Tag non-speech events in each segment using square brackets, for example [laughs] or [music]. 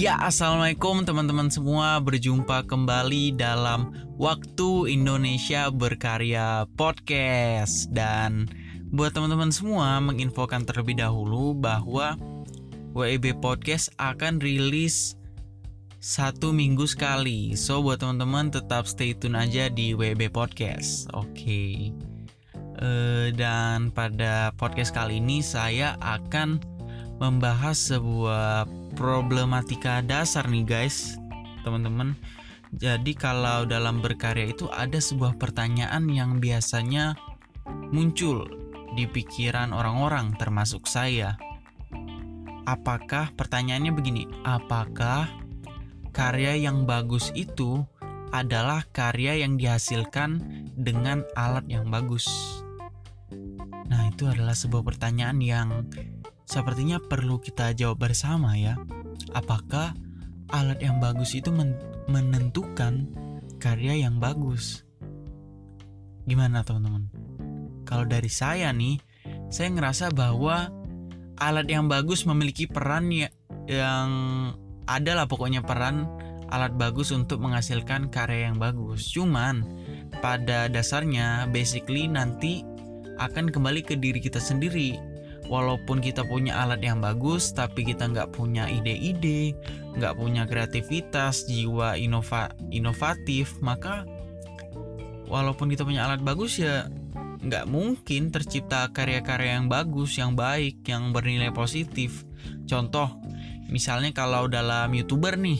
Ya, assalamualaikum teman-teman semua. Berjumpa kembali dalam Waktu Indonesia Berkarya Podcast. Dan buat teman-teman semua, menginfokan terlebih dahulu bahwa WEB Podcast akan rilis satu minggu sekali. So, buat teman-teman tetap stay tune aja di WEB Podcast. Oke. Okay. Uh, dan pada podcast kali ini saya akan membahas sebuah problematika dasar nih guys, teman-teman. Jadi kalau dalam berkarya itu ada sebuah pertanyaan yang biasanya muncul di pikiran orang-orang termasuk saya. Apakah pertanyaannya begini, apakah karya yang bagus itu adalah karya yang dihasilkan dengan alat yang bagus? Nah, itu adalah sebuah pertanyaan yang sepertinya perlu kita jawab bersama ya. Apakah alat yang bagus itu men menentukan karya yang bagus? Gimana teman-teman? Kalau dari saya nih, saya ngerasa bahwa alat yang bagus memiliki peran ya yang adalah pokoknya peran alat bagus untuk menghasilkan karya yang bagus. Cuman pada dasarnya basically nanti akan kembali ke diri kita sendiri. Walaupun kita punya alat yang bagus tapi kita nggak punya ide-ide nggak punya kreativitas jiwa inova inovatif maka walaupun kita punya alat bagus ya nggak mungkin tercipta karya-karya yang bagus yang baik yang bernilai positif. Contoh misalnya kalau dalam youtuber nih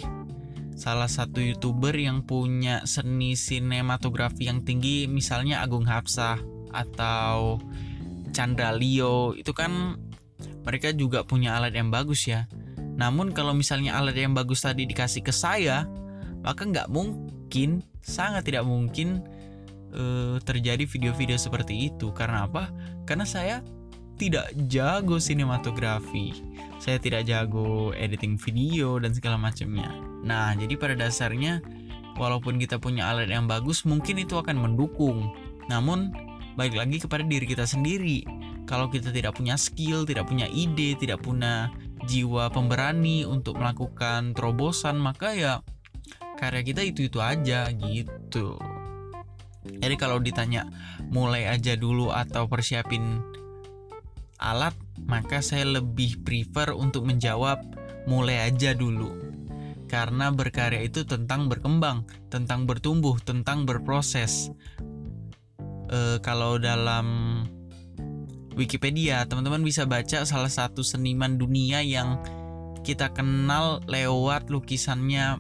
salah satu youtuber yang punya seni sinematografi yang tinggi misalnya Agung Hapsah atau Chandra Leo itu kan mereka juga punya alat yang bagus ya. Namun kalau misalnya alat yang bagus tadi dikasih ke saya, maka nggak mungkin, sangat tidak mungkin uh, terjadi video-video seperti itu. Karena apa? Karena saya tidak jago sinematografi, saya tidak jago editing video dan segala macamnya. Nah, jadi pada dasarnya, walaupun kita punya alat yang bagus, mungkin itu akan mendukung. Namun balik lagi kepada diri kita sendiri. Kalau kita tidak punya skill, tidak punya ide, tidak punya jiwa pemberani untuk melakukan terobosan, maka ya karya kita itu-itu aja gitu. Jadi kalau ditanya mulai aja dulu atau persiapin alat, maka saya lebih prefer untuk menjawab mulai aja dulu. Karena berkarya itu tentang berkembang, tentang bertumbuh, tentang berproses uh, kalau dalam Wikipedia teman-teman bisa baca salah satu seniman dunia yang kita kenal lewat lukisannya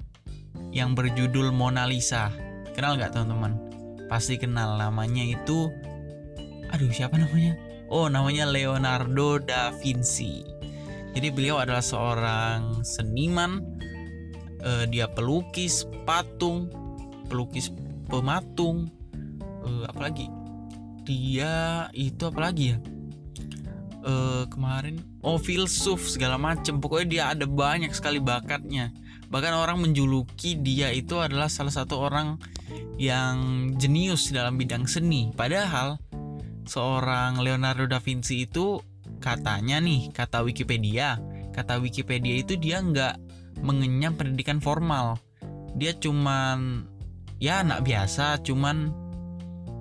yang berjudul Mona Lisa. Kenal nggak teman-teman? Pasti kenal. Namanya itu aduh siapa namanya? Oh namanya Leonardo da Vinci. Jadi beliau adalah seorang seniman. Uh, dia pelukis patung pelukis pematung. Uh, apalagi dia itu apalagi ya? Uh, kemarin oh filsuf segala macem. Pokoknya dia ada banyak sekali bakatnya. Bahkan orang menjuluki dia itu adalah salah satu orang yang jenius dalam bidang seni. Padahal seorang Leonardo da Vinci itu katanya nih kata Wikipedia kata Wikipedia itu dia nggak mengenyam pendidikan formal. Dia cuman ya anak biasa cuman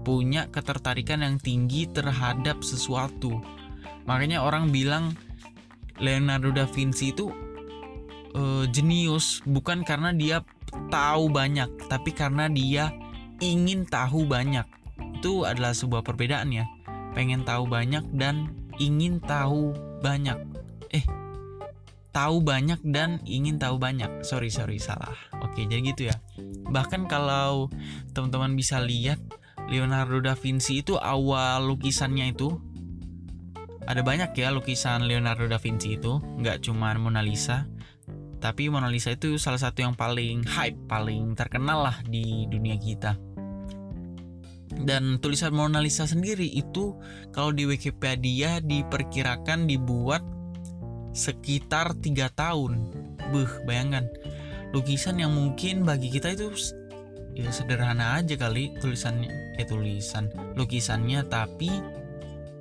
punya ketertarikan yang tinggi terhadap sesuatu. Makanya orang bilang Leonardo da Vinci itu uh, jenius bukan karena dia tahu banyak, tapi karena dia ingin tahu banyak. Itu adalah sebuah perbedaan ya. Pengen tahu banyak dan ingin tahu banyak. Eh, tahu banyak dan ingin tahu banyak. Sorry, sorry, salah. Oke, jadi gitu ya. Bahkan kalau teman-teman bisa lihat Leonardo da Vinci itu awal lukisannya itu ada banyak ya lukisan Leonardo da Vinci itu nggak cuma Mona Lisa tapi Mona Lisa itu salah satu yang paling hype paling terkenal lah di dunia kita. Dan tulisan Mona Lisa sendiri itu kalau di Wikipedia diperkirakan dibuat sekitar tiga tahun. Buh, bayangkan lukisan yang mungkin bagi kita itu ya sederhana aja kali tulisannya eh tulisan lukisannya tapi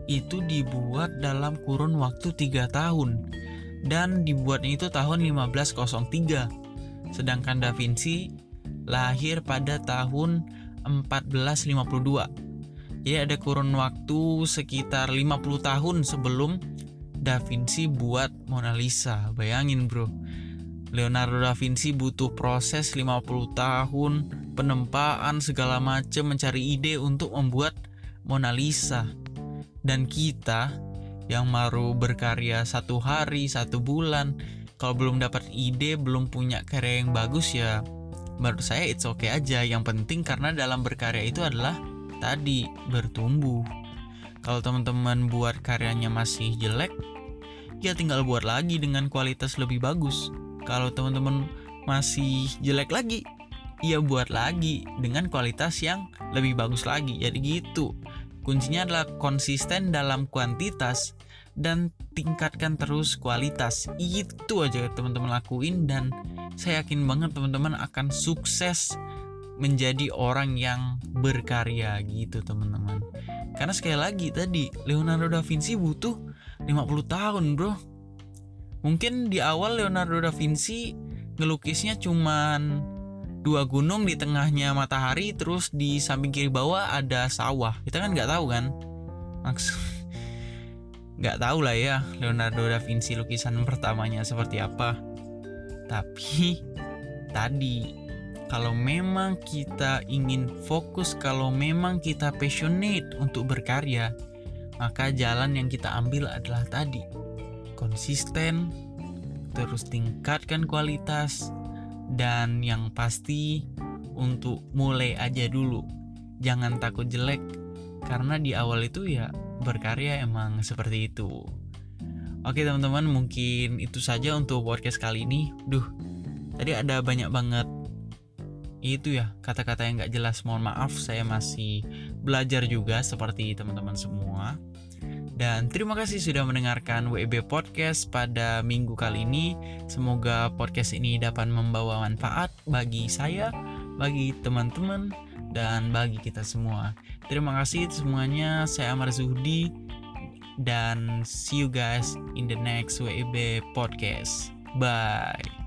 itu dibuat dalam kurun waktu tiga tahun dan dibuatnya itu tahun 1503. Sedangkan Da Vinci lahir pada tahun 1452. Jadi ada kurun waktu sekitar 50 tahun sebelum Da Vinci buat Mona Lisa. Bayangin, Bro. Leonardo da Vinci butuh proses 50 tahun penempaan segala macam mencari ide untuk membuat Mona Lisa. Dan kita yang baru berkarya satu hari, satu bulan, kalau belum dapat ide, belum punya karya yang bagus ya menurut saya it's okay aja. Yang penting karena dalam berkarya itu adalah tadi bertumbuh. Kalau teman-teman buat karyanya masih jelek, ya tinggal buat lagi dengan kualitas lebih bagus. Kalau teman-teman masih jelek lagi, ya buat lagi dengan kualitas yang lebih bagus lagi. Jadi gitu. Kuncinya adalah konsisten dalam kuantitas dan tingkatkan terus kualitas. Itu aja teman-teman lakuin dan saya yakin banget teman-teman akan sukses menjadi orang yang berkarya gitu teman-teman. Karena sekali lagi tadi Leonardo da Vinci butuh 50 tahun, Bro. Mungkin di awal Leonardo da Vinci ngelukisnya cuman dua gunung di tengahnya matahari terus di samping kiri bawah ada sawah. Kita kan nggak tahu kan. Maksud [laughs] nggak tahu lah ya Leonardo da Vinci lukisan pertamanya seperti apa tapi tadi kalau memang kita ingin fokus kalau memang kita passionate untuk berkarya maka jalan yang kita ambil adalah tadi konsisten terus tingkatkan kualitas dan yang pasti untuk mulai aja dulu jangan takut jelek karena di awal itu ya berkarya emang seperti itu. Oke teman-teman mungkin itu saja untuk podcast kali ini. Duh, tadi ada banyak banget itu ya kata-kata yang gak jelas. Mohon maaf saya masih belajar juga seperti teman-teman semua. Dan terima kasih sudah mendengarkan WB Podcast pada minggu kali ini. Semoga podcast ini dapat membawa manfaat bagi saya, bagi teman-teman, dan bagi kita semua. Terima kasih semuanya. Saya Amar Zuhdi dan see you guys in the next WEB podcast. Bye.